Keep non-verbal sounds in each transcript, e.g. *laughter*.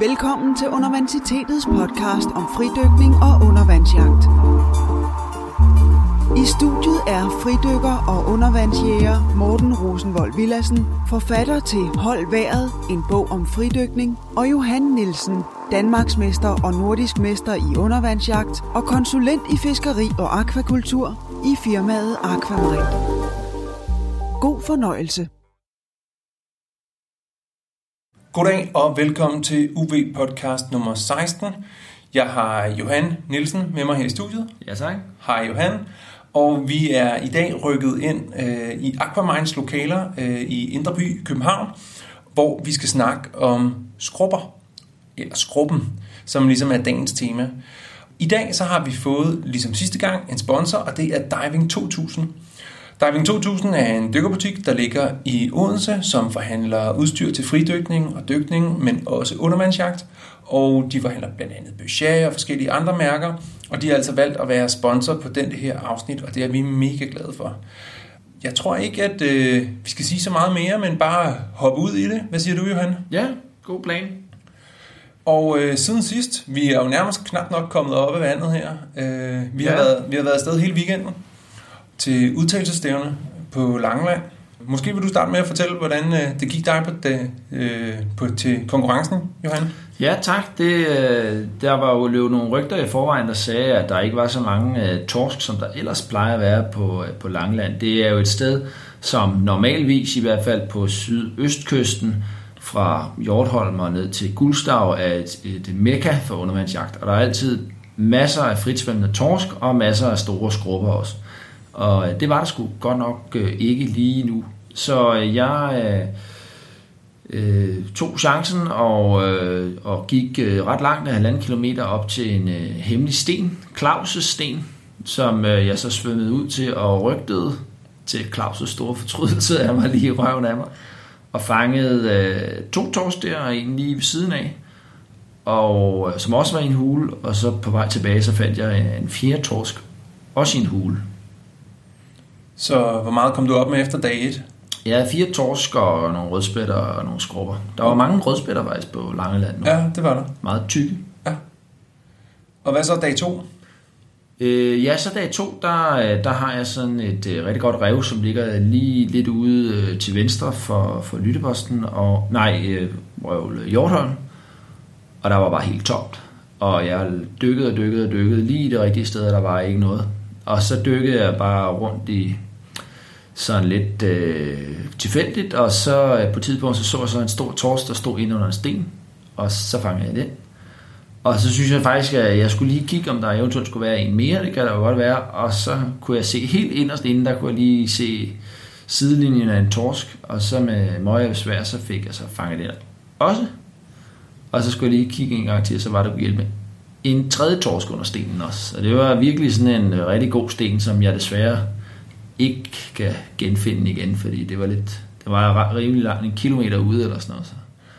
Velkommen til Universitetets podcast om fridykning og undervandsjagt. I studiet er fridykker og undervandsjæger Morten Rosenvold Villassen, forfatter til Hold Været, en bog om fridykning, og Johan Nielsen, Danmarksmester og nordisk mester i undervandsjagt og konsulent i fiskeri og akvakultur i firmaet Aquamarin. God fornøjelse. Goddag og velkommen til UV podcast nummer 16. Jeg har Johan Nielsen med mig her i studiet. Ja, tak. Hej Johan. Og vi er i dag rykket ind øh, i Aquamines lokaler øh, i Indreby, København, hvor vi skal snakke om skrubber, eller skrubben, som ligesom er dagens tema. I dag så har vi fået, ligesom sidste gang, en sponsor, og det er Diving 2000. Diving 2000 er en dykkerbutik, der ligger i Odense, som forhandler udstyr til fridykning og dykning, men også undervandsjagt. Og de forhandler blandt andet Boucher og forskellige andre mærker, og de har altså valgt at være sponsor på den her afsnit, og det er vi mega glade for. Jeg tror ikke, at øh, vi skal sige så meget mere, men bare hoppe ud i det. Hvad siger du, Johan? Ja, god plan. Og øh, siden sidst, vi er jo nærmest knap nok kommet op af vandet her. Øh, vi, har Ja. været, vi har været afsted hele weekenden til udtalelsestævne på Langeland. Måske vil du starte med at fortælle, hvordan øh, det gik dig på, det, øh, på til konkurrencen, Johan? Ja, tak. Det, øh, der var jo løbet nogle rygter i forvejen, der sagde, at der ikke var så mange uh, torsk, som der ellers plejer at være på, på Langeland. Det er jo et sted, som normalvis i hvert fald på sydøstkysten, fra Hjortholm og ned til Guldstav, er et, et mekka for undervandsjagt. Og der er altid masser af fritsvømmende torsk og masser af store skrubber også. Og øh, det var der sgu godt nok øh, ikke lige nu. Så øh, jeg øh, øh, tog chancen og, øh, og gik øh, ret langt af halvanden kilometer op til en øh, hemmelig sten, Claus' sten, som øh, jeg så svømmede ud til og rygtede til Claus' store fortrydelse af mig lige i røven af mig. Og fangede øh, to torsk der og en lige ved siden af, og øh, som også var i en hule, og så på vej tilbage, så fandt jeg en fjerde torsk, også i en hule. Så hvor meget kom du op med efter dag 1? Jeg havde fire torsk og nogle rødspætter og nogle skrubber. Der var mange rødspætter faktisk på Langeland nu. Ja, det var der. Meget tykke. Og hvad så dag 2? Øh, ja, så dag to, der, der har jeg sådan et øh, rigtig godt rev, som ligger lige lidt ude øh, til venstre for, for Lytteposten, og nej, øh, røvl Hjortholm, og der var bare helt tomt. Og jeg dykkede og dykkede og dykkede lige i det rigtige sted, og der var ikke noget. Og så dykkede jeg bare rundt i sådan lidt øh, tilfældigt, og så øh, på et tidspunkt så, så jeg så en stor tors, der stod inde under en sten, og så fangede jeg den. Og så synes jeg faktisk, at jeg skulle lige kigge, om der eventuelt skulle være en mere, det kan der jo godt være, og så kunne jeg se helt inderst inden, der kunne jeg lige se sidelinjen af en torsk, og så med møje og svær, så fik jeg så fanget den også. Og så skulle jeg lige kigge en gang til, så var der hjælp med en tredje torsk under stenen også. Og det var virkelig sådan en øh, rigtig god sten, som jeg desværre ikke kan genfinde igen, fordi det var lidt, det var rimelig langt, en kilometer ude eller sådan noget. Så.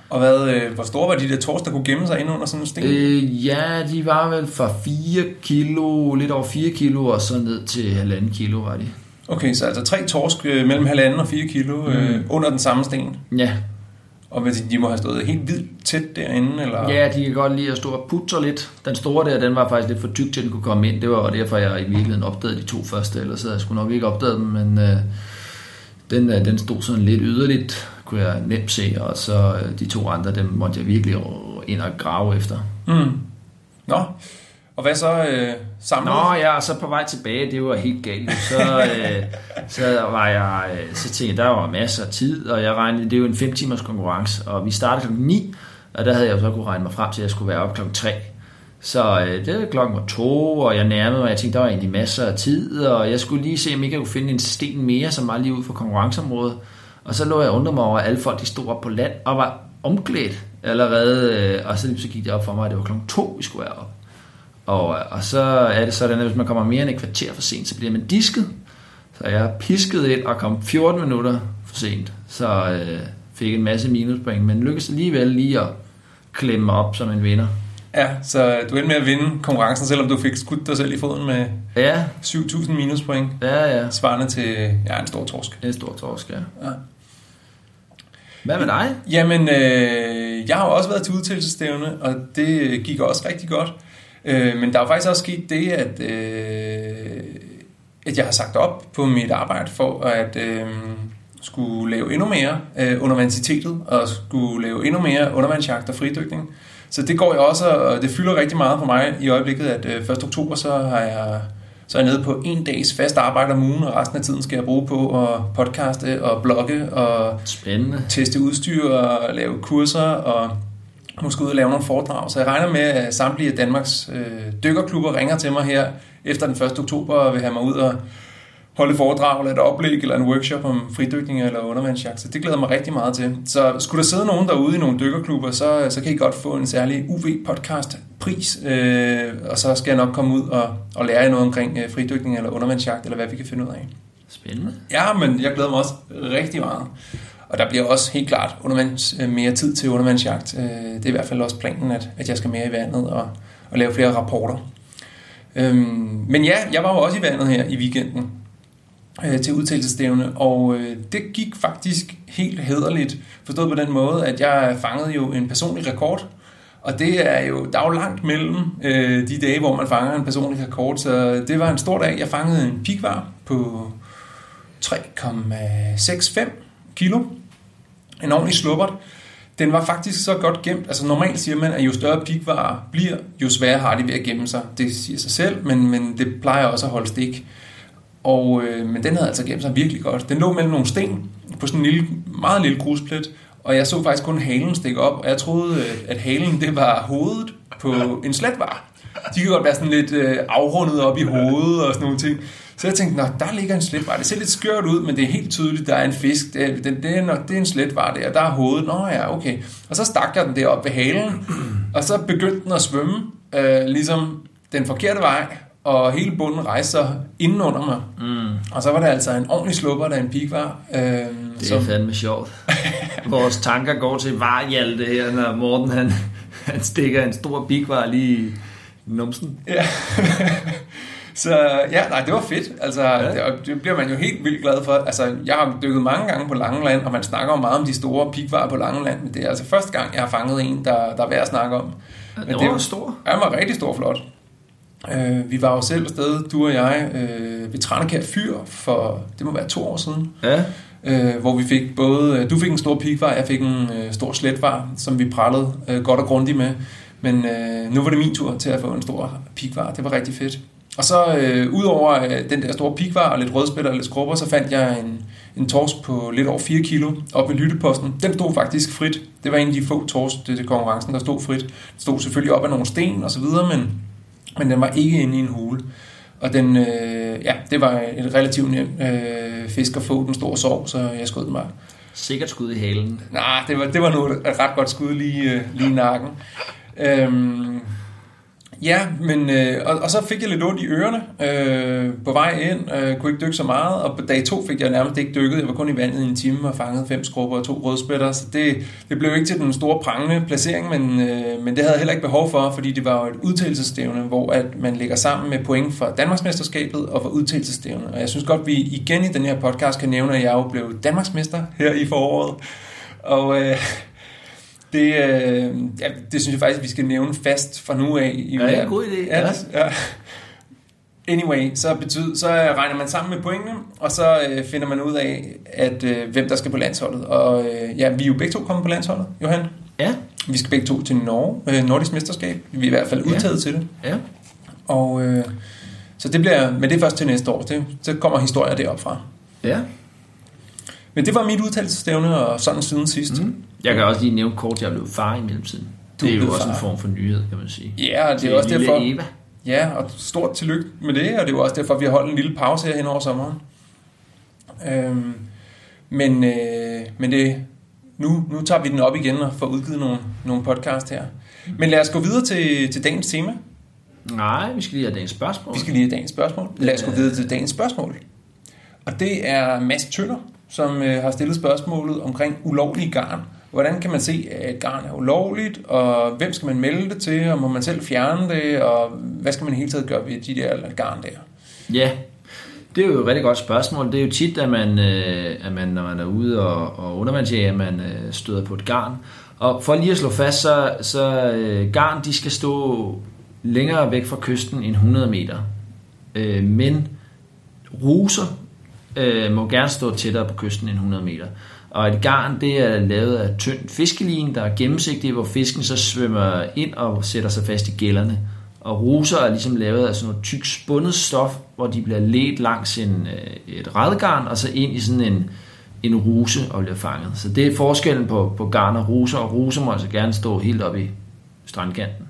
Og hvad, øh, hvor store var de der tors, der kunne gemme sig inde under sådan en sten? Øh, ja, de var vel fra 4 kilo, lidt over 4 kilo, og så ned til halvanden kilo var de. Okay, så altså tre torsk øh, mellem halvanden og 4 kilo øh, under den samme sten. Ja. Og hvad, de, må have stået helt vildt tæt derinde, eller? ja, de kan godt lide at stå og putre lidt. Den store der, den var faktisk lidt for tyk til, at den kunne komme ind. Det var derfor, jeg i virkeligheden opdagede de to første, ellers havde jeg skulle nok ikke opdaget dem, men øh, den, øh, den stod sådan lidt yderligt, kunne jeg nemt se, og så øh, de to andre, dem måtte jeg virkelig ind og grave efter. Mm. Nå, og hvad så øh, samlet? Nå ja, så på vej tilbage, det var helt galt. Så, øh, så var jeg, øh, så tænkte jeg, der var masser af tid, og jeg regnede, det er jo en 5 timers konkurrence, og vi startede kl. 9, og der havde jeg jo så kunne regne mig frem til, at jeg skulle være op klokken 3. Så øh, det var klokken var to, og jeg nærmede mig, og jeg tænkte, der var egentlig masser af tid, og jeg skulle lige se, om ikke jeg kunne finde en sten mere, som var lige ud for konkurrenceområdet. Og så lå jeg undrede mig over, at alle folk de stod op på land og var omklædt allerede, øh, og så, så gik det op for mig, at det var klokken to, vi skulle være op. Og, og så er det sådan, at hvis man kommer mere end et kvarter for sent, så bliver man disket. Så jeg piskede ind og kom 14 minutter for sent. Så øh, fik en masse minuspoint, men lykkedes alligevel lige at klemme op som en vinder. Ja, så du endte med at vinde konkurrencen, selvom du fik skudt dig selv i foden med Ja, 7.000 minuspoint, ja, ja. svarende til ja, en stor torsk. En stor torsk, ja. Ja. Hvad med dig? Jamen, øh, jeg har også været til udtalelsestævne, og det gik også rigtig godt. Øh, men der er jo faktisk også sket det, at, øh, at jeg har sagt op på mit arbejde for at øh, skulle lave endnu mere øh, undervandssitetet, og skulle lave endnu mere undervandsjagt og fridykning. Så det går jeg også, og det fylder rigtig meget for mig i øjeblikket, at øh, 1. oktober, så har jeg så er jeg nede på en dags fast arbejde om ugen, og resten af tiden skal jeg bruge på at podcaste og blogge og Spændende. teste udstyr og lave kurser og måske ud og lave nogle foredrag. Så jeg regner med, at samtlige af Danmarks øh, dykkerklubber ringer til mig her efter den 1. oktober og vil have mig ud og holde foredrag eller et oplæg eller en workshop om fridykning eller undervandsjagt. Så det glæder mig rigtig meget til. Så skulle der sidde nogen derude i nogle dykkerklubber, så, så kan I godt få en særlig UV-podcast-pris, øh, og så skal jeg nok komme ud og, og lære jer noget omkring øh, fridykning eller undervandsjagt, eller hvad vi kan finde ud af. Spændende. Ja, men jeg glæder mig også rigtig meget. Og der bliver også helt klart undervands, øh, mere tid til undervandsjagt. Øh, det er i hvert fald også planen, at, at jeg skal mere i vandet og, og lave flere rapporter. Øhm, Men ja, jeg var jo også i vandet her i weekenden øh, til udtalelsestævne, og øh, det gik faktisk helt hederligt, forstået på den måde, at jeg fangede jo en personlig rekord, og det er jo, der er jo langt mellem øh, de dage, hvor man fanger en personlig rekord, så det var en stor dag. Jeg fangede en pikvar på 3,65 kilo. En ordentlig slubbert. Den var faktisk så godt gemt. Altså normalt siger man, at jo større pikvarer bliver, jo sværere har de ved at gemme sig. Det siger sig selv, men, men det plejer også at holde stik. Og, øh, men den havde altså gemt sig virkelig godt. Den lå mellem nogle sten på sådan en lille, meget lille grusplet, og jeg så faktisk kun halen stikke op, og jeg troede, øh, at halen det var hovedet på en slatvar. De kan godt være sådan lidt øh, afrundet op i hovedet og sådan nogle ting. Så jeg tænkte, nå, der ligger en sletvar. Det ser lidt skørt ud, men det er helt tydeligt, der er en fisk. Det er, det, det er, nok, det er en sletvar der, der er hovedet. Nå ja, okay. Og så stak jeg den derop ved halen, og så begyndte den at svømme, øh, ligesom den forkerte vej, og hele bunden rejste sig indenunder mig. Mm. Og så var det altså en ordentlig slupper, der en pik var. Øh, Det er fandme sjovt. *laughs* Vores tanker går til Varhjalte her, når Morten han, han stikker en stor bigvar lige i numsen. Ja. Så ja, nej, det var fedt. Altså, Ja. ja. det, og det bliver man jo helt vildt glad for. Altså, jeg har dykket mange gange på Langeland, og man snakker jo meget om de store pikvarer på Langeland, men det er altså første gang, jeg har fanget en, der, der er værd at snakke om. Den Men var det- jo stor. Ja, den var rigtig stor flot. Øh, vi var jo selv afsted, du og jeg, øh, ved Tranekær Fyr for, det må være to år siden, Ja, øh, hvor vi fik både, øh, du fik en stor pikvar, jeg fik en øh, stor sletvar, som vi prallede øh, godt og grundigt med. Men øh, nu var det min tur til at få en stor pikvar. Det var rigtig fedt. Og så øh, udover øh, den der store pikvar og lidt rødspætter og lidt skrubber, så fandt jeg en, en torsk på lidt over 4 kilo op ved lytteposten. Den stod faktisk frit. Det var en af de få torsk til konkurrencen, der stod frit. Den stod selvfølgelig op af nogle sten og så videre, men, men den var ikke inde i en hule. Og den, øh, ja, det var et relativt nemt øh, fisk at få. Den store sov, så jeg skød den bare. sikkert skud i halen. Nej, det var, det var noget et ret godt skud lige, øh, lige i nakken. Øhm, ja, men, øh, og, og så fik jeg lidt ondt i ørerne øh, på vej ind. Øh, kunne ikke dykke så meget, og på dag to fik jeg nærmest ikke dykket. Jeg var kun i vandet i en time og fangede fem skrubber og to rødspætter, så det, det blev ikke til den store prangende placering, men, øh, men det havde jeg heller ikke behov for, fordi det var jo et udtalelsestævne, hvor at man lægger sammen med point fra Danmarksmesterskabet og for udtalelsestævne. Og jeg synes godt, vi igen i den her podcast kan nævne, at jeg jo blev Danmarksmester her i foråret. Og øh, det, øh, ja, det synes jeg faktisk, vi skal nævne fast fra nu af. I Ja, det er en god idé. Ja, Ja. ja. Anyway, så, betyder, så regner man sammen med pointene, og så øh, finder man ud af, at øh, hvem der skal på landsholdet. Og øh, ja, vi er jo begge to kommet på landsholdet, Johan. Ja, Vi skal begge to til Norge, øh, Nordisk Mesterskab. Vi er i hvert fald Ja. udtaget til det. ja. Og, øh, så det bliver, men det er først til næste år. Det, så kommer historier deroppe fra. Ja. Men det var mit udtalelsestævne, og sådan siden sidst. Mm. Jeg kan også lige nævne kort, at jeg blev far i mellemtiden. Du Det er jo også far. en form for nyhed, kan man sige. Ja, og det er også derfor... Eva. Ja, og stort tillykke med det, og det er jo også derfor, vi har holdt en lille pause her hen over sommeren. Øhm, men øh, men det, nu, nu tager vi den op igen og får udgivet nogle, nogle podcast her. Men lad os gå videre til, til dagens tema. Nej, vi skal lige have dagens spørgsmål. Vi skal lige have dagens spørgsmål. Lad os gå videre til dagens spørgsmål. Og det er Mads Tønder, som øh, har stillet spørgsmålet omkring ulovlige garn. Hvordan kan man se, at garn er ulovligt, og hvem skal man melde det til, og må man selv fjerne det, og hvad skal man i hele taget gøre ved de der garn der? Ja, Det er jo et rigtig godt spørgsmål. Det er jo tit, at man, øh, at man når man er ude og, og undervandsjæger, man øh, støder på et garn. Og for lige at slå fast, så, så øh, garn de skal stå længere væk fra kysten end 100 meter. Øh, men ruser øh, må gerne stå tættere på kysten end 100 meter. Og et garn, det er lavet af tynd fiskelin, der er gennemsigtig, hvor fisken så svømmer ind og sætter sig fast i gælderne. Og ruser er ligesom lavet af sådan noget tyk spundet stof, hvor de bliver ledt langs en, øh, et redgarn, og så ind i sådan en, en ruse og bliver fanget. Så det er forskellen på, på garn og ruser, og ruser må altså gerne stå helt oppe i strandkanten.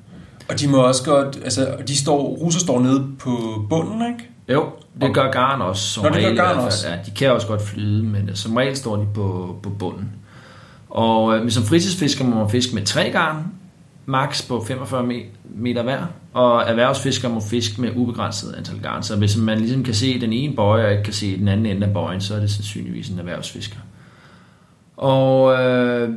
Og de må også godt, altså de står, ruser står nede på bunden, ikke? Jo, det gør garn også. Som Nå, det gør regel, i garn også. Ja, de kan også godt flyde, men øh, som regel står de på, på bunden. Og øh, som fritidsfisker må man fiske med tre garn, max på 45 me- meter hver, og erhvervsfisker må fiske med ubegrænset antal garn. Så hvis man ligesom kan se den ene bøje, og ikke kan se den anden ende af bøjen, så er det sandsynligvis en erhvervsfisker. Og øh,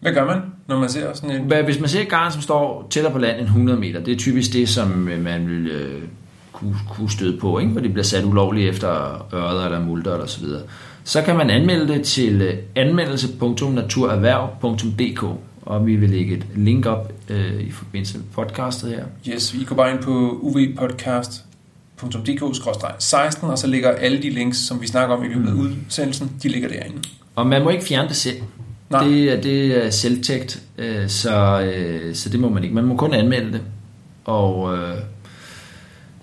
Hvad gør man, når man ser sådan en... hvis man ser et garn, som står tættere på land end 100 meter, det er typisk det, som øh, man vil øh, kunne, kunne støde på, ikke? hvor det bliver sat ulovligt efter ørder eller multer eller så videre. Så kan man anmelde det til øh, anmeldelse.naturerhverv.dk og vi vil lægge et link op øh, i forbindelse med podcastet her. Yes, vi går bare ind på uvpodcast.dk-16, og så ligger alle de links, som vi snakker om i løbet af udsendelsen, de ligger derinde. Og man må ikke fjerne det selv. Nej. Det, er- det er selvtægt, øh, så, øh, så det må man ikke. Man må kun anmelde det. Og øh,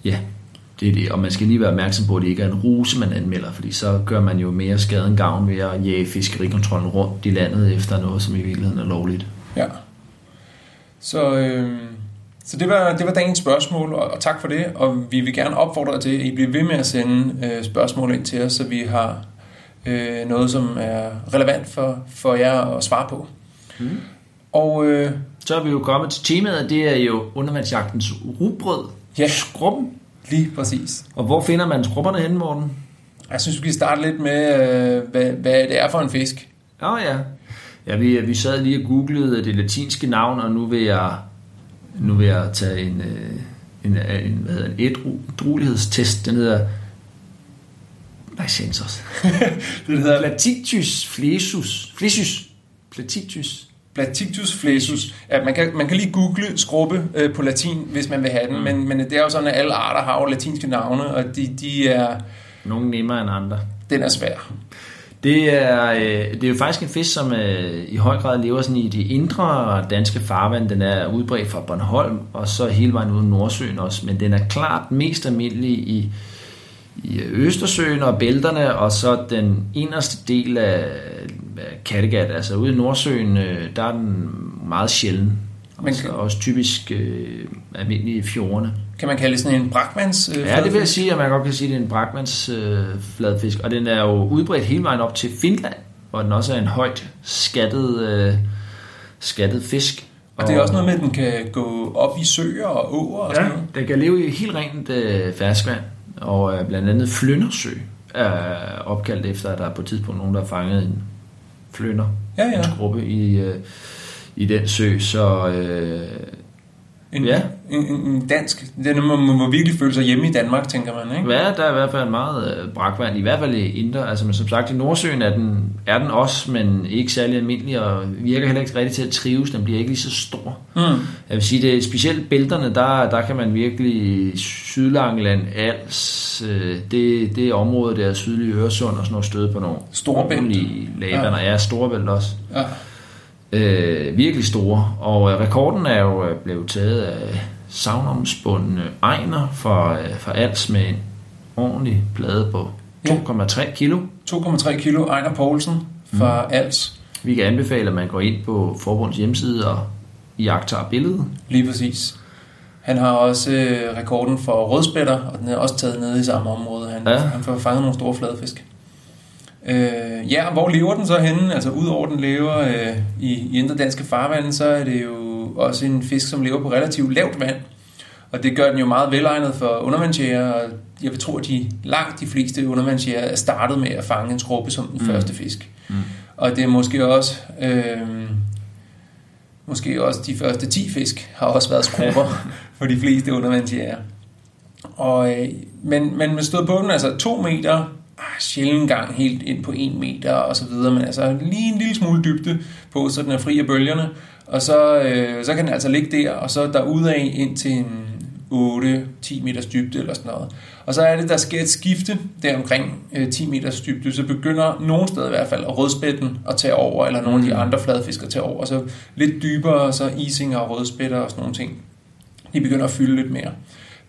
ja, det er det. Og man skal lige være opmærksom på, at det ikke er en ruse, man anmelder, fordi så gør man jo mere skade end gavn ved at jage fiskerikontrollen rundt i landet efter noget, som i virkeligheden er lovligt. Ja. Så, øh, så det, var, det var dagens spørgsmål, og, og tak for det. Og vi vil gerne opfordre til, at I bliver ved med at sende øh, spørgsmål ind til os, så vi har øh, noget, som er relevant for, for jer at svare på. Mm. Og øh, Så er vi jo kommet til temaet, det er jo undervandsjagtens rugbrød. Ja. Skrubben. Lige præcis. Og hvor finder man skrubberne hen, Morten? Jeg synes, vi skal starte lidt med, øh, hvad, hvad det er for en fisk. Åh oh, ja. Ja, vi, vi sad lige og googlede det latinske navn, og nu vil jeg, nu vil jeg tage en, øh, en, en, hvad hedder, en ædruelighedstest. Den hedder Lysensos. *laughs* Det hedder Platitus flesus. Flesus. Platitus. Platictus flesus. Ja, man, kan, man kan lige google skrubbe øh, på latin, hvis man vil have den, mm. men, men det er jo sådan, at alle arter har jo latinske navne, og de, de er, Nogle nemmere end andre. den er svær. Det er, øh, det er jo faktisk en fisk, som øh, i høj grad lever sådan i de indre danske farvand. Den er udbredt fra Bornholm, og så hele vejen ud i Nordsøen også. Men den er klart mest almindelig i, i Østersøen og bælterne, og så den inderste del af, af Kattegat, altså ude i Nordsøen, øh, der er den meget sjælden. Og Men så kan- også typisk øh, almindelig i fjordene. Kan man kalde det sådan en brakmans? Øh, Ja, det vil jeg sige, at man godt kan sige, at det er en brakmans øh, fladfisk, og den er jo udbredt hele vejen op til Finland, hvor den også er en højt skattet, øh, skattet fisk. Og det er også noget med, at den kan gå op i søer og åer og sådan Ja, noget. den kan leve i helt rent øh, ferskvand, og øh, blandt andet Flyndersø er opkaldt efter, at der er på et tidspunkt nogen, der har fanget en flynder, Ja, ja. en skrubbe i, øh, i den sø, så øh, En, Ja. En, dansk. Den må, må, må virkelig føle sig hjemme i Danmark, tænker man, ikke? Ja, der er i hvert fald meget øh, brakvand, i hvert fald i Indre. Altså, men som sagt, i Nordsøen er den, er den også, men ikke særlig almindelig, og virker heller ikke rigtig til at trives. Den bliver ikke lige så stor. Mm. Jeg vil sige, det er specielt bælterne, der, der kan man virkelig Sydlangeland, Als, øh, det, det område der, sydlige Øresund og sådan noget støde på nogle Storebælt. ordentlige lagvander. Ja, Storebælt også. Ja. Øh, virkelig store. Og øh, rekorden er jo øh, blevet taget af savnomsbundne Ejner for, øh, for Als med en ordentlig plade på 2,3 kilo. 2,3 kilo Ejner Poulsen fra mm. Als. Vi kan anbefale, at man går ind på forbundets hjemmeside og jagter billedet. Lige præcis. Han har også øh, rekorden for rødspætter, og den er også taget nede i samme område. Han, Ja. ja. han får fanget nogle store fladfisk. Øh, ja, og hvor lever den så henne? Altså udover den lever øh, i, i indre danske farvande, så er det jo også en fisk, som lever på relativt lavt vand. Og det gør den jo meget velegnet for undervandsjæger, og jeg vil tro, at de langt de fleste undervandsjæger er startet med at fange en skrubbe som den Mm. første fisk. Mm. Og det er måske også... Øh, Måske også de første 10 fisk har også været skrubber *laughs* for de fleste undervandsjæger. Og, øh, men, men med stød på den, altså to meter, ah, sjældent gang helt ind på en meter og så videre, men altså lige en lille smule dybde på, så den er fri af bølgerne. Og så, øh, så kan den altså ligge der, og så derudaf ind til en 8-10 meters dybde eller sådan noget. Og så er det, der sker et skifte der omkring øh, 10 meters dybde, så begynder nogle steder i hvert fald rødspætten at tage over, eller nogle af de andre fladfisk at tage over. Så lidt dybere, så isinger og rødspætter og sådan nogle ting. De begynder at fylde lidt mere.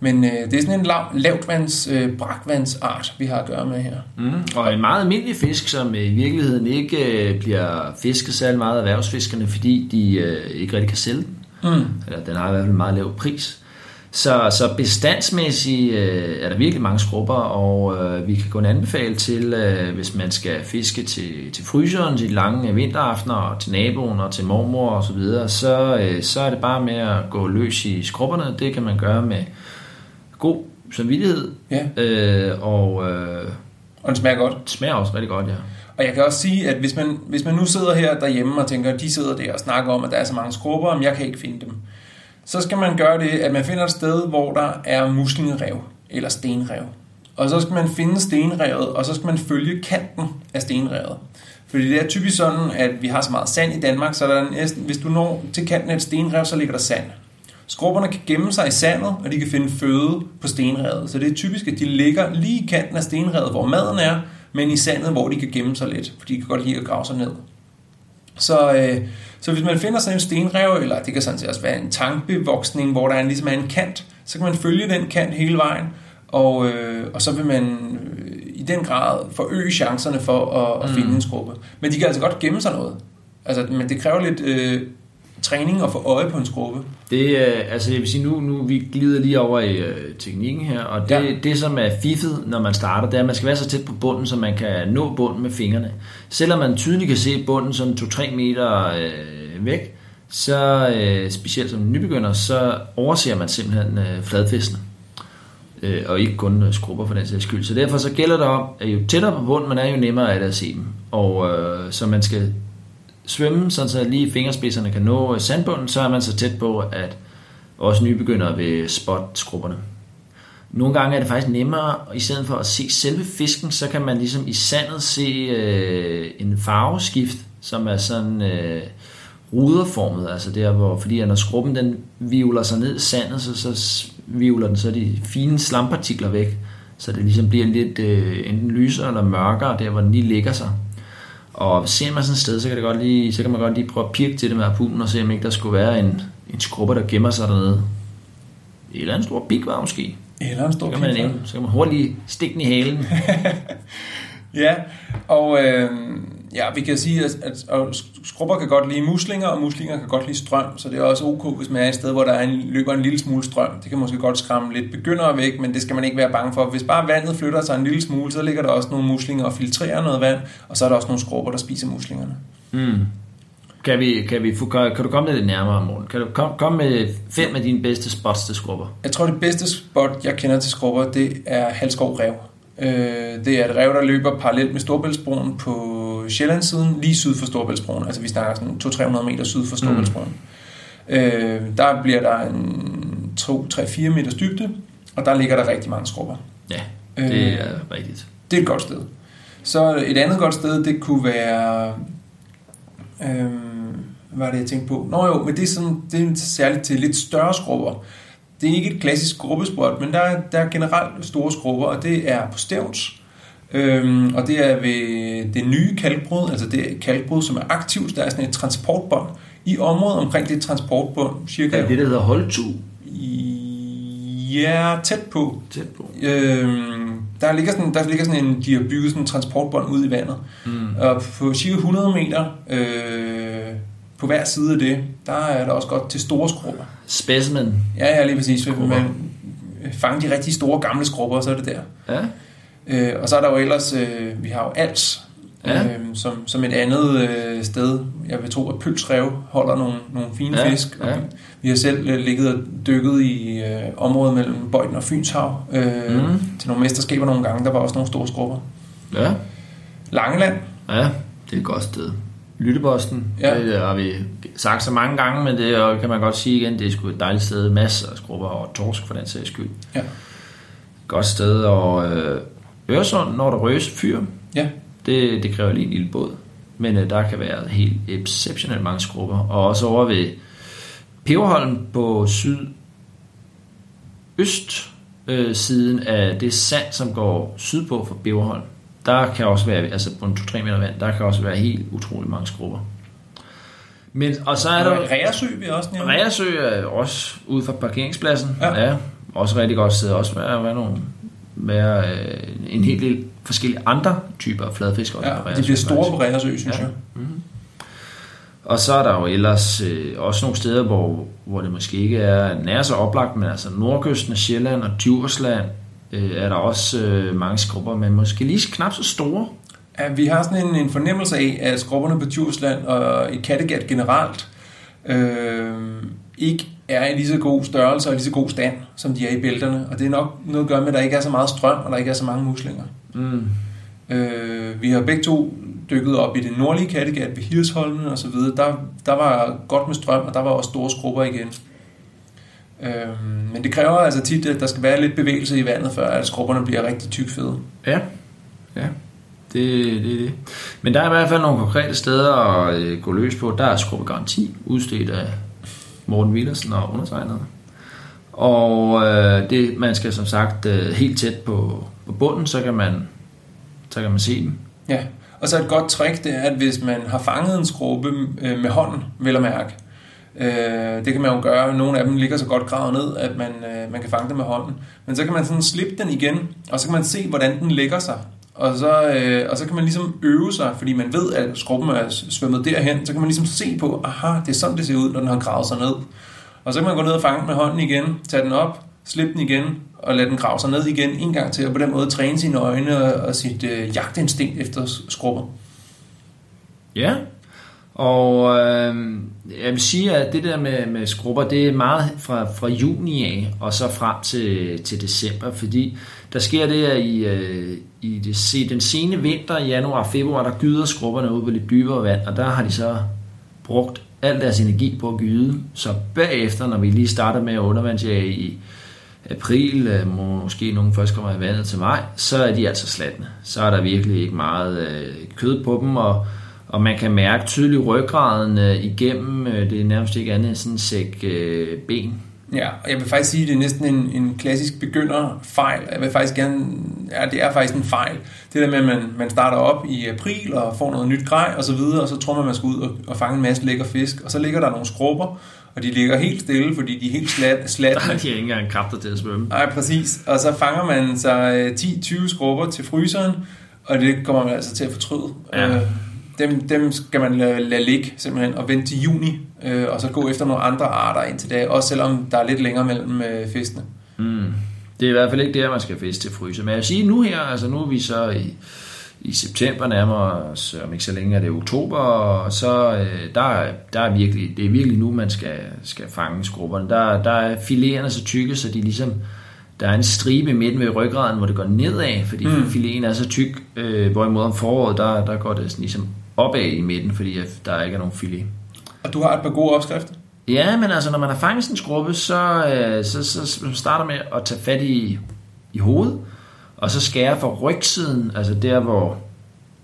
Men øh, det er sådan en lav, lavtvands, øh, brakvandsart, vi har at gøre med her. Mm. Og en meget almindelig fisk, som i virkeligheden ikke øh, bliver fisket særlig meget af erhvervsfiskerne, fordi de øh, ikke rigtig kan sælge den. Mm. Eller den har i hvert fald en meget lav pris. Så, så bestandsmæssigt øh, er der virkelig mange skrubber, og øh, vi kan gå en anbefale til, øh, hvis man skal fiske til, til fryseren, til lange vinteraftener, og til naboen og til mormor og så videre, så, øh, så er det bare med at gå løs i skrubberne. Det kan man gøre med god samvittighed, Ja. øh, og øh, Og den smager godt. det smager også rigtig godt, ja. Og jeg kan også sige, at hvis man, hvis man nu sidder her derhjemme og tænker, at de sidder der og snakker om, at der er så mange skrubber, men jeg kan ikke finde dem. Så skal man gøre det, at man finder et sted, hvor der er muslingerev eller stenrev. Og så skal man finde stenrevet, og så skal man følge kanten af stenrevet. Fordi det er typisk sådan, at vi har så meget sand i Danmark, så der er næsten, hvis du når til kanten af et stenrev, så ligger der sand. Skrubberne kan gemme sig i sandet, og de kan finde føde på stenrevet. Så det er typisk, at de ligger lige i kanten af stenrevet, hvor maden er, men i sandet, hvor de kan gemme sig lidt, for de kan godt lide at grave sig ned. Så, øh, så hvis man finder sådan en stenrev, eller det kan sådan set også være en tankbevoksning, hvor der er, ligesom er en kant, så kan man følge den kant hele vejen, og, øh, og så vil man øh, i den grad forøge chancerne for at, at Mm. finde en skrubbe. Men de kan altså godt gemme sig noget. Altså, men det kræver lidt øh, træning at få øje på en skrubbe. Det, øh, altså jeg vil sige, nu, nu vi glider lige over i øh, teknikken her, og det, ja. det som er fiffet, når man starter, det er, at man skal være så tæt på bunden, så man kan nå bunden med fingrene. Selvom man tydeligt kan se bunden sådan 2-3 meter øh, væk, så øh, specielt som nybegynder, så overser man simpelthen øh, fladfiskene. Øh, og ikke kun øh, skrubber for den sags skyld. Så derfor så gælder det om, at jo tættere på bunden man er, jo nemmere er det at se dem. Og øh, så man skal svømme, sådan så lige fingerspidserne kan nå sandbunden, så er man så tæt på, at også nybegyndere vil spot skrubberne. Nogle gange er det faktisk nemmere, i stedet for at se selve fisken, så kan man ligesom i sandet se øh, en farveskift, som er sådan øh, ruderformet, altså der hvor, fordi når skrubben den vivler sig ned i sandet, så, så vivler den så de fine slampartikler væk, så det ligesom bliver lidt øh, enten lysere eller mørkere, der hvor den lige ligger sig. Og ser man sådan et sted, så kan, det godt lige, så kan man godt lige prøve at pirke til det med harpunen og se, om ikke der skulle være en, en skrubber, der gemmer sig dernede. Eller andet stor bigvar måske. Eller en stor Så kan man, nævne, så kan man hurtigt stikke den i halen. *laughs* Ja, og øh, ja, vi kan sige, at, at, at skrubber kan godt lide muslinger, og muslinger kan godt lide strøm, så det er også ok, hvis man er et sted, hvor der er en, løber en lille smule strøm. Det kan måske godt skræmme lidt begyndere væk, men det skal man ikke være bange for. Hvis bare vandet flytter sig en lille smule, så ligger der også nogle muslinger og filtrerer noget vand, og så er der også nogle skrubber, der spiser muslingerne. Mm. Kan, vi, kan, vi kan, du komme lidt nærmere, Morten? Kan du komme kom med fem af dine bedste spots til skrubber? Jeg tror, det bedste spot, jeg kender til skrubber, det er Halskov Rev. Øh, det er et rev, der løber parallelt med Storbæltsbroen på Sjællandssiden, lige syd for Storbæltsbroen. Altså vi snakker sådan 200-300 meter syd for Storbæltsbroen. Mm. Øh, der bliver der en 2-3-4 meters dybde, og der ligger der rigtig mange skrubber. Ja, Øh, det er rigtigt. Det er et godt sted. Så et andet godt sted, det kunne være... Øh, hvad var det, jeg tænkte på? Nå jo, men det er, sådan, det er særligt til lidt større skrubber. Det er ikke et klassisk skrubbespot, men der er, der er generelt store skrubber, og det er på Stævns. Øhm, og det er ved det nye kalkbrud, altså det et kalkbrud, som er aktivt. Der er sådan et transportbånd i området omkring det transportbånd, cirka Ja, det, der hedder holdtu. ja, tæt på. Tæt på. Øhm, der, ligger sådan, der ligger sådan en, de har bygget sådan en transportbånd ud i vandet. Mm. Og på cirka 100 meter øh, på hver side af det, der er der også godt til store skrubber. Specimen. Ja, ja, lige præcis. Skrubber. man fanger de rigtig store gamle skrubber, så er det der. Ja. Øh, og så er der jo ellers, øh, vi har jo Als, Ja. øh, som, som et andet øh, sted. Jeg vil tro, at Pølsrev holder nogle, nogle fine Ja, fisk. Og ja. vi, vi har selv øh, ligget og dykket i øh, området mellem Bøjden og Fynshav øh, Mhm. til nogle mesterskaber nogle gange. Der var også nogle store skrubber. Ja. Langeland, Ja, det er et godt sted. Lyttebosten, Ja. det har vi sagt så mange gange, men det er- kan man godt sige igen, det er sgu et dejligt sted. Masser af skrubber og torsk for den sags skyld. Ja. godt sted. Og øh, Øresund, når der røs fyr, Ja. det, det kræver lige en lille båd. Men øh, der kan være helt exceptionelt mange skrubber. Og også over ved Peberholm på sydøst øh, siden af det sand, som går sydpå fra Peberholm. Der kan også være, altså på en 2-3 meter vand, der kan også være helt utrolig mange skrubber. Men, og så er der... Reersø vil jeg også nævne. Reersø er også ude for parkeringspladsen. Ja. ja også rigtig godt sted. Også være, være, nogle, være øh, en hel del forskellige andre typer af fladfisk. Ja, på de Reersø, bliver store på Reersø, synes Ja. jeg. Og så er der jo ellers øh, også nogle steder, hvor, hvor det måske ikke er nær så oplagt, men altså nordkysten af Sjælland og Djursland øh, er der også øh, mange skrubber, men måske lige knap så store. Ja, vi har sådan en, en fornemmelse af, at skrubberne på Djursland og i Kattegat generelt øh, ikke er i lige så god størrelse og lige så god stand, som de er i bælterne. Og det er nok noget at gøre med, at der ikke er så meget strøm, og der ikke er så mange muslinger. Mm. Øh, vi har begge to dykket op i det nordlige Kattegat ved Hirsholmen og så videre. Der, der var godt med strøm, og der var også store skrubber igen. Øh, men det kræver altså tit, at der skal være lidt bevægelse i vandet, før at skrubberne bliver rigtig tykfede. Ja, ja. Det, det er det. Men der er i hvert fald nogle konkrete steder at øh, gå løs på. Der er skrubbegaranti, udstedt af Morten Willersen og undertegnet. Og øh, det, man skal som sagt øh, helt tæt på, på bunden, så kan man, så kan man se dem. Ja, og så et godt trick, det er, at hvis man har fanget en skrubbe øh, med hånden, vel at mærke, øh, det kan man jo gøre, nogle af dem ligger så godt gravet ned, at man, øh, man kan fange dem med hånden, men så kan man sådan slippe den igen, og så kan man se, hvordan den lægger sig, og så, øh, og så kan man ligesom øve sig, fordi man ved, at skrubben er svømmet derhen, så kan man ligesom se på, aha, det er sådan, det ser ud, når den har gravet sig ned. Og så kan man gå ned og fange den med hånden igen, tage den op, slippe den igen, og lade den grave sig ned igen en gang til, og på den måde træne sine øjne og, og sit øh, jagtinstinkt efter skrubber. Ja, og øh, jeg vil sige, at det der med, med skrubber, det er meget fra, fra juni af, og så frem til, til december, fordi der sker det, at i, øh, i det, se, den sene vinter, i januar og februar, der gyder skrubberne ud på lidt dybere vand, og der har de så brugt al deres energi på at gyde. Så bagefter, når vi lige starter med at undervandsjage i april, øh, måske nogen først kommer i vandet til maj, så er de altså slatne. Så er der virkelig ikke meget øh, kød på dem, og og man kan mærke tydeligt ryggraden øh, igennem, øh, det er nærmest ikke andet end sådan en sæk øh, ben. Ja, og jeg vil faktisk sige, at det er næsten en, en klassisk begynderfejl. Jeg vil faktisk gerne, ja, det er faktisk en fejl. Det der med, at man, man starter op i april og får noget nyt grej og så videre, og så tror man, at man skal ud og, og fange en masse lækker fisk, og så ligger der nogle skrubber, og de ligger helt stille, fordi de er helt slat, Der slatne. har de ikke engang kræfter til at svømme. Nej, præcis. Og så fanger man øh, 10-20 skrubber til fryseren, og det kommer man altså til at fortryde. Ja. Dem, dem skal man lade, lade ligge simpelthen og vente til juni, øh, og så gå efter nogle andre arter indtil da, også selvom der er lidt længere mellem øh, fiskene. Mm. Det er i hvert fald ikke der, man skal fiske til fryse. Men jeg siger nu her, altså nu er vi så i, i september nærmere os, om ikke så længe er det oktober, og så øh, der, der er virkelig, det er virkelig nu, man skal, skal fange skrubberne. Der, der er filéerne så tykke, så de ligesom, der er en stribe i midten ved ryggraden, hvor det går nedad, fordi Mm. filéen er så tyk, øh, hvorimod om foråret, der, der går det sådan ligesom opad i midten, fordi der ikke er nogen filet. Og du har et par gode opskrifter. Ja, men altså, når man har fanget en skrubbe, så, øh, så, så, så starter med at tage fat i, i hovedet, og så skære fra rygsiden, altså der, hvor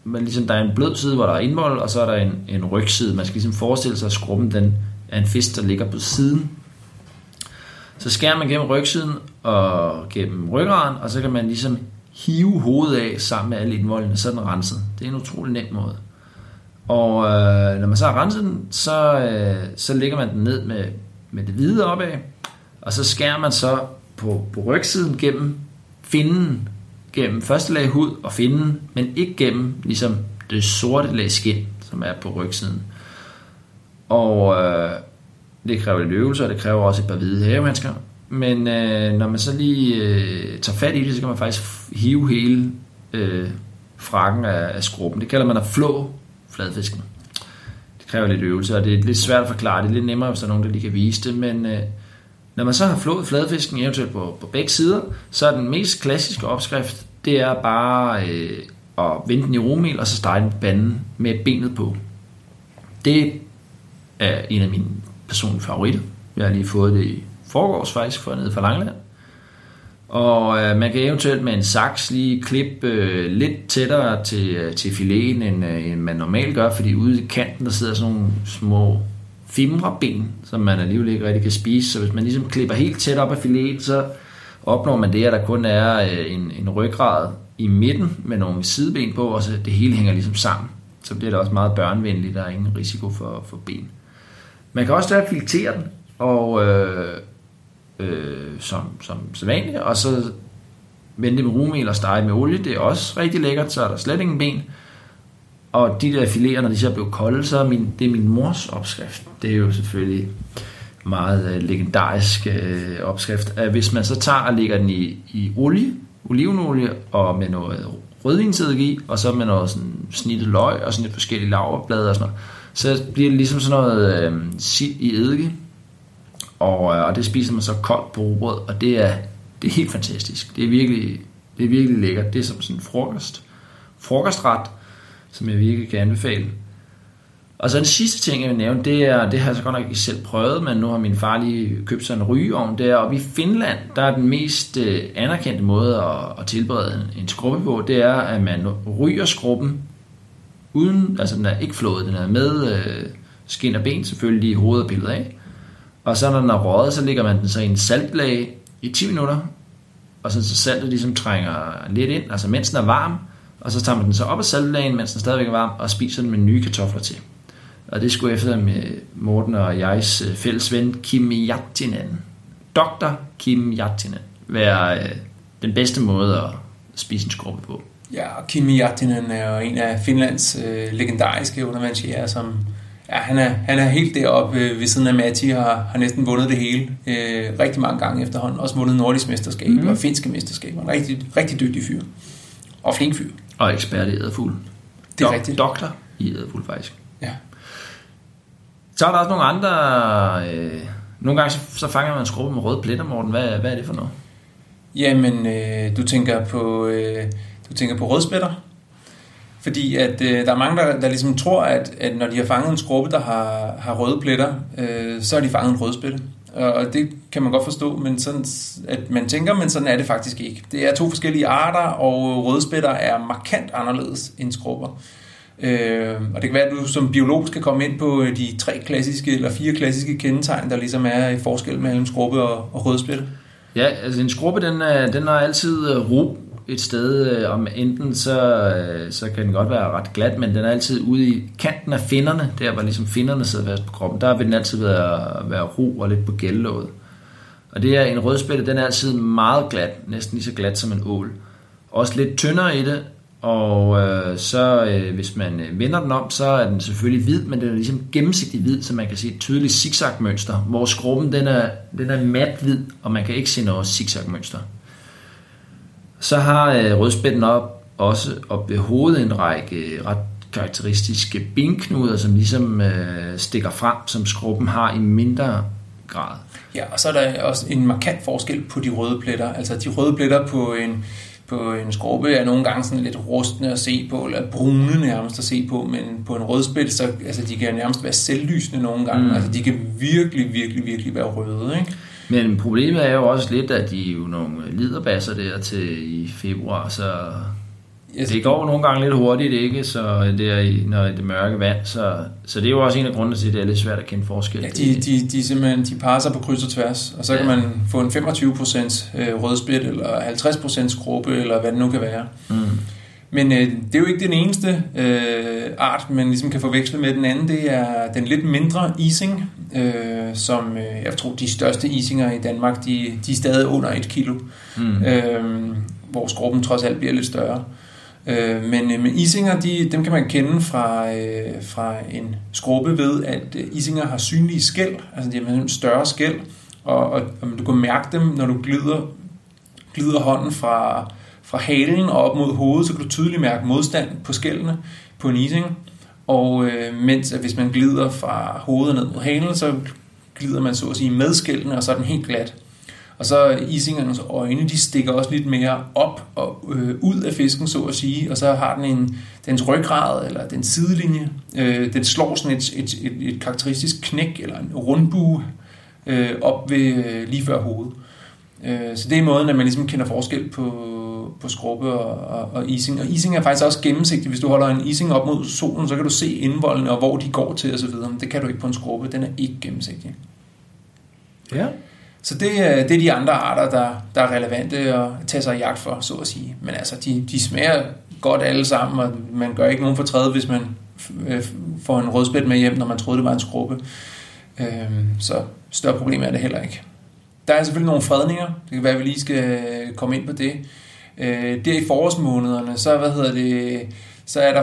man ligesom, der er en blød side, hvor der er indvold, og så er der en, en rygside. Man skal ligesom forestille sig, at skrubben den er en fisk, der ligger på siden. Så skærer man gennem rygsiden og gennem ryggraden, og så kan man ligesom hive hovedet af sammen med alle indvoldene, så er den renset. Det er en utrolig nem måde. Og øh, når man så har renset den, så, øh, så lægger man den ned med, med det hvide opad, og så skærer man så på, på rygsiden gennem finden, gennem første lag hud og finden, men ikke gennem ligesom det sorte lag skin, som er på rygsiden. Og øh, det kræver lidt øvelse, og det kræver også et par hvide havehandsker. Men øh, når man så lige øh, tager fat i det, så kan man faktisk hive hele øh, frakken af, af skruppen. Det kalder man at flå fladfisken. Det kræver lidt øvelse, og det er lidt svært at forklare. Det er lidt nemmere, hvis der er nogen, der lige kan vise det. Men øh, når man så har flået fladfisken, eventuelt på, på begge sider, så er den mest klassiske opskrift, det er bare øh, at vende den i romel, og så stege den på panden med benet på. Det er en af mine personlige favoritter. Jeg har lige fået det i forgårs faktisk, fra nede fra Langeland. Og øh, man kan eventuelt med en saks lige klippe øh, lidt tættere til, øh, til fileten, end, øh, end man normalt gør, fordi ude i kanten, der sidder sådan nogle små fimreben, som man alligevel ikke rigtig kan spise. Så hvis man ligesom klipper helt tæt op af fileten, så opnår man det, at der kun er øh, en, en ryggrad i midten med nogle sideben på, og så det hele hænger ligesom sammen. Så bliver det også meget børnevenligt, der er ingen risiko for, for ben. Man kan også lade filtrere den, og øh, øh, som, som sædvanligt, og så vente med rumel og stege med olie, det er også rigtig lækkert, så er der slet ingen ben. Og de der fileter, når de så blev kolde, så er min, det er min mors opskrift. Det er jo selvfølgelig meget øh, legendarisk øh, opskrift. At hvis man så tager og lægger den i, i olie, olivenolie og med noget rødvinseddik i, og så med noget sådan snittet løg og sådan lidt forskellige laverblade og sådan noget, så bliver det ligesom sådan noget øh, sild i eddike, og, øh, og det spiser man så koldt på rugbrød, og det er, det er helt fantastisk. Det er virkelig, det er virkelig lækkert. Det er som sådan en frokost, frokostret, som jeg virkelig kan anbefale. Og så den sidste ting, jeg vil nævne, det er, det har jeg så godt nok ikke selv prøvet, men nu har min far lige købt sig en rygeovn. der, og i Finland, der er den mest øh, anerkendte måde at, at tilberede en skrubbe på, det er, at man ryger skrubben uden, altså den er ikke flået, den er med øh, skin og ben, selvfølgelig hovedet er pillet af. Og så når den er røget, så lægger man den så i en saltlag i 10 minutter, og så, så saltet ligesom trænger lidt ind, altså mens den er varm, og så tager man den så op af saltlagen, mens den stadigvæk er varm, og spiser den med nye kartofler til. Og det skulle efter med øh, Morten og jegs øh, fælles ven Kim Jattinen. Dr. Kim Jattinen. Være øh, den bedste måde at spise en skorpe på. Ja, og Kim Jattinen er jo en af Finlands øh, legendariske undervandsjæger, som ja, han, er, han er helt deroppe øh, ved siden af Matti og har, har næsten vundet det hele øh, rigtig mange gange efterhånden. Også vundet nordisk mesterskab mm. og finske mesterskaber. En rigtig, rigtig dygtig fyr. Og flink fyr. Og ekspert i æderfugl. Det er Dok- rigtigt. Doktor i æderfugl, faktisk. Ja. Så er der også nogle andre... Øh, nogle gange så, så fanger man en skrubbe med røde pletter, Morten. Hvad, hvad er det for noget? Jamen, øh, du tænker på, øh, du tænker på rødspætter. Fordi at øh, der er mange, der, der ligesom tror, at, at når de har fanget en skrubbe, der har, har røde pletter, øh, så har de fanget en rødspætte. Og det kan man godt forstå, men sådan, at man tænker, men sådan er det faktisk ikke. Det er to forskellige arter, og rødspætter er markant anderledes end skrubber. Øh, og det kan være, at du som biolog skal komme ind på øh, de tre klassiske eller fire klassiske kendetegn, der ligesom er i forskel mellem skrubbe og, og rødspætte. Ja, altså en skrubbe, den, den har altid øh, ro et sted. øh, Om enten så, øh, så kan den godt være ret glat, men den er altid ude i kanten af finnerne, der hvor ligesom finnerne sidder fast på kroppen. Der vil den altid være, være ro og lidt på gældlåget. Og det er en rødspætte, den er altid meget glat, næsten lige så glat som en ål. Også lidt tyndere i det, og øh, så øh, hvis man øh, vender den om, så er den selvfølgelig hvid, men den er ligesom gennemsigtig hvid, så man kan se et tydeligt zigzagmønster, hvor skrubben den er, den er mat hvid, og man kan ikke se noget zigzagmønster. mønster så har øh, rødspætten op, også op ved hovedet en række ret karakteristiske benknuder, som ligesom øh, stikker frem, som skrubben har i mindre grad. Ja, og så er der også en markant forskel på de røde pletter. Altså de røde pletter på en, på en skrubbe er nogle gange sådan lidt rustne at se på, eller brune nærmest at se på, men på en rødspætte, så altså, de kan nærmest være selvlysende nogle gange. Mm. Altså de kan virkelig, virkelig, virkelig være røde, ikke? Men problemet er jo også lidt, at de er jo nogle liderbasser der til i februar, så Altså, det går nogle gange lidt hurtigt, ikke? Så det er i, når det mørke vand, så, så det er jo også en af grundene til, at det er lidt svært at kende forskel. Ja, de, de, de, simpelthen, de passer på kryds og tværs, og så ja. Kan man få en 25% øh, rødspæt, eller 50% skrubbe, eller hvad det nu kan være. Mm. Men øh, det er jo ikke den eneste øh, art, man ligesom kan forveksle med den anden. Det er den lidt mindre ising, øh, som øh, jeg tror, de største isinger i Danmark, de, de er stadig under et kilo, Mm. øh, hvor skrubben trods alt bliver lidt større. Øh, men, øh, men isinger, de, dem kan man kende fra, øh, fra en skrubbe ved, at øh, isinger har synlige skæl, altså de har simpelthen større skæl, og, og, og du kan mærke dem, når du glider, glider hånden fra, fra halen og op mod hovedet, så kan du tydeligt mærke modstand på skældene på en ising. Og øh, mens at hvis man glider fra hovedet ned mod halen, så glider man så at sige med skældene, og så er den helt glat. Og så isingernes øjne, de stikker også lidt mere op og øh, ud af fisken, så at sige. Og så har den en, dens ryggrad, eller den sidelinje, øh, den slår sådan et, et, et, et karakteristisk knæk, eller en rundbue, øh, op ved øh, lige før hovedet. Øh, så det er måden, at man ligesom kender forskel på, på skrubbe og, og, og ising. Og ising er faktisk også gennemsigtig. Hvis du holder en ising op mod solen, så kan du se indvoldene og hvor de går til osv. Det kan du ikke på en skrubbe. Den er ikke gennemsigtig. Ja. Så det, er- det er de andre arter, der, der er relevante at tage sig i jagt for, så at sige. Men altså, de, de smager godt alle sammen, og man gør ikke nogen fortræd, hvis man øh, får en rødspæt med hjem, når man troede, det var en skrubbe. Øhm, så større problem er det heller ikke. Der er selvfølgelig nogle fredninger. Det kan være, at vi lige skal komme ind på det. Øh, der i forårsmånederne, så, hvad hedder det, så er der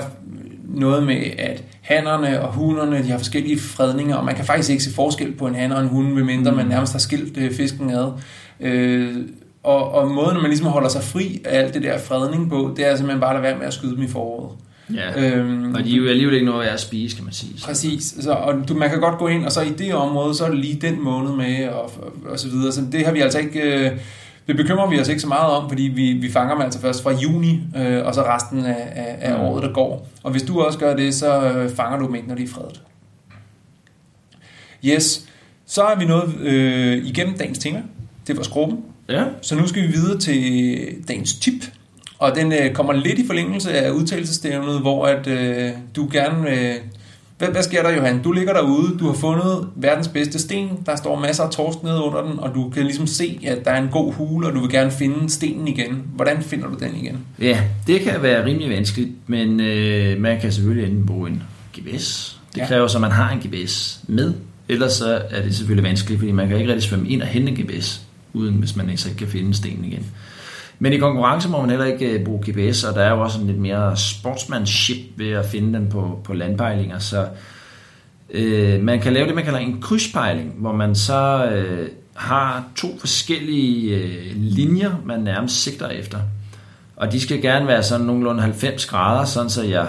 noget med, at hannerne og hunerne, de har forskellige fredninger, og man kan faktisk ikke se forskel på en han og en hund, medmindre man nærmest har skilt øh, fisken ad. Øh, og, og måden, man ligesom holder sig fri af alt det der fredning på, det er simpelthen bare at lade være med at skyde dem i foråret. ja. Øhm, Og de er jo alligevel ikke noget værd at spise, kan man sige. Præcis, så, og du, man kan godt gå ind, og så i det område, så er det lige den måned med, og, og, og så videre. Så det har vi altså ikke, øh, det bekymrer vi os ikke så meget om, fordi vi, vi fanger dem altså først fra juni, øh, og så resten af, af, af Mm. året, der går. Og hvis du også gør det, så øh, fanger du dem ikke, når de er fredet. Yes, så er vi nået øh, igennem dagens tema. Det var skrubben. Ja. Så nu skal vi videre til dagens tip. Og den øh, kommer lidt i forlængelse af udtalelsestævnet, hvor at, øh, du gerne... Øh, hvad, hvad sker der, Johan? Du ligger derude, du har fundet verdens bedste sten, der står masser af torsk nede under den, og du kan ligesom se, at der er en god hule, og du vil gerne finde stenen igen. Hvordan finder du den igen? Ja, det kan være rimelig vanskeligt, men øh, man kan selvfølgelig enten bruge en GPS. Det Ja. kræver så, at man har en GPS med. Ellers så er det selvfølgelig vanskeligt, fordi man kan ikke rigtig svømme ind og hente en GPS, uden hvis man ikke kan finde stenen igen. Men i konkurrence må man heller ikke øh, bruge GPS, og der er jo også en lidt mere sportsmanship ved at finde den på, på landpejlinger. Så øh, man kan lave det, man kalder en krydspejling, hvor man så øh, har to forskellige øh, linjer, man nærmest sigter efter. Og de skal gerne være sådan nogenlunde 90 grader, sådan så jeg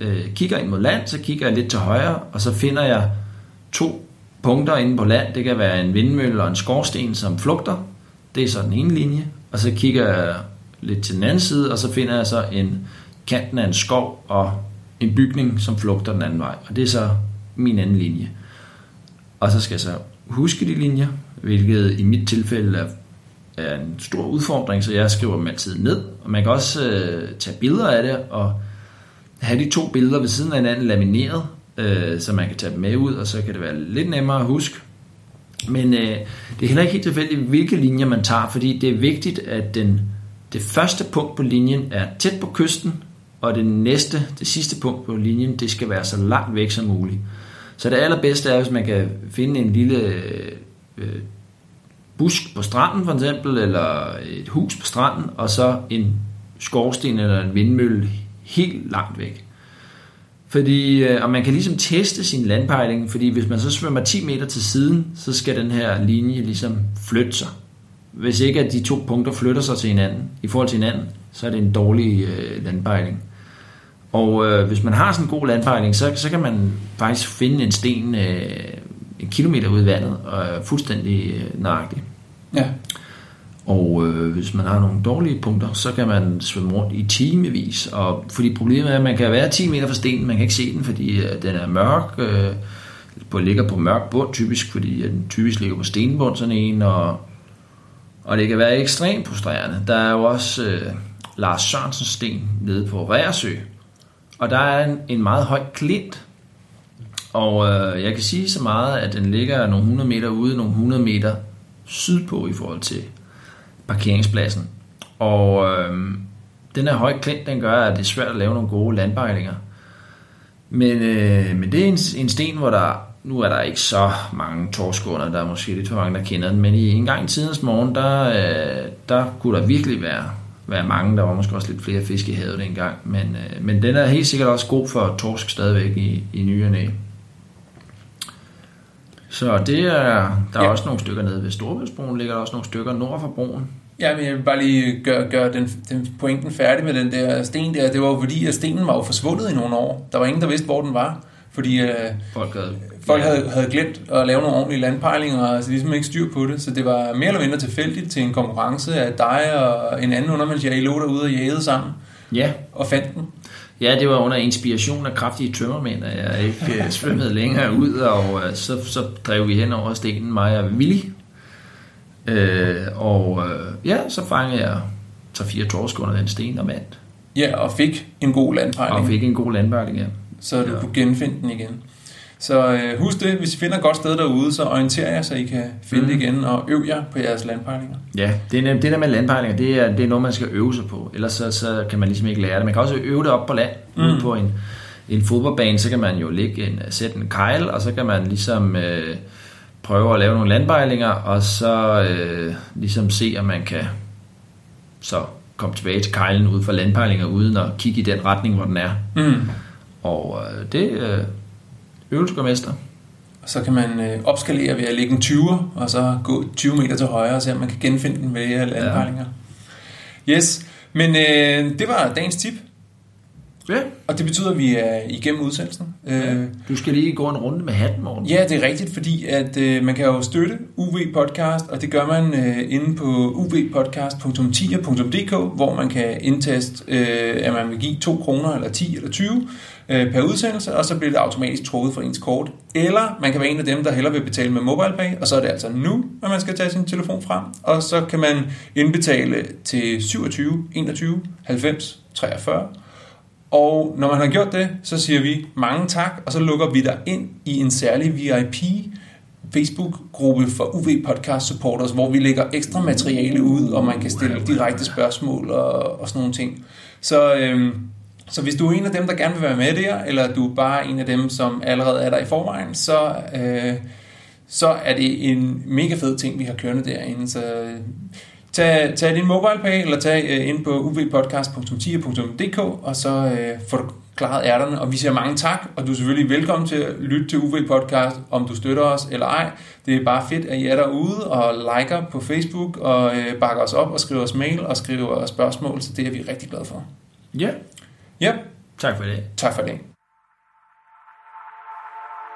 øh, kigger ind mod land, så kigger jeg lidt til højre, og så finder jeg to punkter inde på land. Det kan være en vindmølle og en skorsten, som flugter. Det er så den ene linje. Og så kigger jeg lidt til den anden side, og så finder jeg så en kanten af en skov og en bygning, som flugter den anden vej. Og det er så min anden linje. Og så skal jeg så huske de linjer, hvilket i mit tilfælde er, er en stor udfordring, så jeg skriver dem altid ned. Og man kan også øh, tage billeder af det og have de to billeder ved siden af hinanden lamineret, øh, så man kan tage dem med ud, og så kan det være lidt nemmere at huske. Men øh, det er heller ikke helt tilfældigt, hvilke linjer man tager, fordi det er vigtigt, at den, det første punkt på linjen er tæt på kysten, og det næste, det sidste punkt på linjen, det skal være så langt væk som muligt. Så det allerbedste er, hvis man kan finde en lille øh, øh busk på stranden for eksempel, eller et hus på stranden, og så en skorsten eller en vindmølle helt langt væk. Fordi, øh, og man kan ligesom teste sin landpejling, fordi hvis man så svømmer 10 meter til siden, så skal den her linje ligesom flytte sig. Hvis ikke at de to punkter flytter sig til hinanden, i forhold til hinanden, så er det en dårlig øh, landpejling. Og øh, hvis man har sådan en god landpejling, så, så kan man faktisk finde en sten øh, en kilometer ud i vandet, og er fuldstændig øh, nøjagtig. Ja, og øh, hvis man har nogle dårlige punkter, så kan man svømme rundt i timevis. Og fordi problemet er, at man kan være 10 meter fra stenen, man kan ikke se den, fordi øh, den er mørk, øh, på, ligger på mørk bund typisk, fordi øh, den typisk ligger på stenbund sådan en, og, og det kan være ekstremt frustrerende. Der er jo også øh, Lars Sørensens sten nede på Ræersø, og der er en, en meget høj klint, og øh, jeg kan sige så meget, at den ligger nogle 100 meter ude, nogle 100 meter sydpå i forhold til parkeringspladsen. Og øh, den her høje klint, den gør, at det er svært at lave nogle gode landbejlinger. Men, øh, men det er en, en sten, hvor der, nu er der ikke så mange torskunder, der er måske lidt for mange, der kender den, men i en gang i tidens morgen, der, øh, der kunne der virkelig være, være mange, der var måske også lidt flere fisk i havet dengang, men, øh, men den er helt sikkert også god for torsk stadigvæk i, i ny og næ. Så det er, der er Ja. også nogle stykker nede ved Storebæltsbroen, ligger der også nogle stykker nord for broen. Ja, men jeg vil bare lige gøre, gøre den, den pointen færdig med den der sten der. Det var jo fordi, at stenen var jo forsvundet i nogle år. Der var ingen, der vidste, hvor den var. Fordi øh, Folk havde, folk havde, havde glemt at lave nogle ordentlige landpejlinger, og altså ligesom ikke styr på det. Så det var mere eller mindre tilfældigt til en konkurrence af dig og en anden undervandsjæger. I lå derude og jagede sammen Ja, og fandt den. Ja, det var under inspiration af kraftige tømmermænd, at jeg ikke øh, svømmede længere ud, og øh, så, så drev vi hen over stenen, mig og Willy. Øh, og øh, ja, så fangede jeg 3-4 torsk under den sten og vandt. Ja, og fik en god landpejling. Og fik en god landpejling, ja. Så du Ja. kunne genfinde den igen. Så øh, husk det, hvis I finder et godt sted derude, så orienter jer, så I kan finde Mhm. det igen og øv jer på jeres landpejlinger. Ja, det, er det der med landpejlinger, det er, det er noget, man skal øve sig på. Ellers så, så kan man ligesom ikke lære det. Man kan også øve det op på land. Mm. Ude på en, en fodboldbane, så kan man jo ligge en, sætte en kejl, og så kan man ligesom øh, prøve at lave nogle landpejlinger, og så øh, ligesom se, om man kan så komme tilbage til kejlen ud fra landpejlinger, uden at kigge i den retning, hvor den er. Mm. Og øh, det øh, øvelse gør mester. Og så kan man øh, opskalere ved at lægge en 20'er, og så gå 20 meter til højre, og se om man kan genfinde den ved af landpejlinger. Yes, men øh, det var dagens tip, Ja. og det betyder, at vi er igennem udsendelsen. Øh, Du skal lige gå en runde med hatten, morgen. Ja, det er rigtigt, fordi at øh, man kan jo støtte UV Podcast, og det gør man øh, inde på uvpodcast.10.dk, hvor man kan indtaste, øh, at man vil give 2 kroner, eller 10 eller 20 øh, per udsendelse, og så bliver det automatisk trukket fra ens kort. Eller man kan være en af dem, der hellere vil betale med MobilePay, og så er det altså nu, at man skal tage sin telefon frem, og så kan man indbetale til 27 21 90 43, og når man har gjort det, så siger vi mange tak, og så lukker vi dig ind i en særlig VIP Facebook-gruppe for UV Podcast Supporters, hvor vi lægger ekstra materiale ud, og man kan stille direkte spørgsmål og, og sådan nogle ting. Så, øhm, så hvis du er en af dem, der gerne vil være med der, eller du er bare en af dem, som allerede er der i forvejen, så, øh, så er det en mega fed ting, vi har kørende derinde. Så tag, tag din MobilePay, eller tag øh, ind på uvpodcast.10.dk, og så øh, får du klaret ærterne, og vi siger mange tak, og du er selvfølgelig velkommen til at lytte til UV Podcast, om du støtter os eller ej. Det er bare fedt, at I er derude og liker på Facebook, og øh, bakker os op og skriver os mail og skriver spørgsmål, så det er vi rigtig glade for. ja. Ja, Tak for det. tak for det.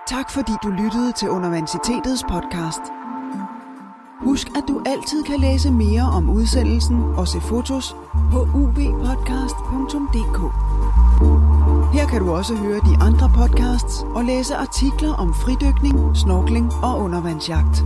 Tak fordi du lyttede til Universitetets podcast. Husk, at du altid kan læse mere om udsendelsen og se fotos på uvpodcast.dk. Her kan du også høre de andre podcasts og læse artikler om fridykning, snorkling og undervandsjagt.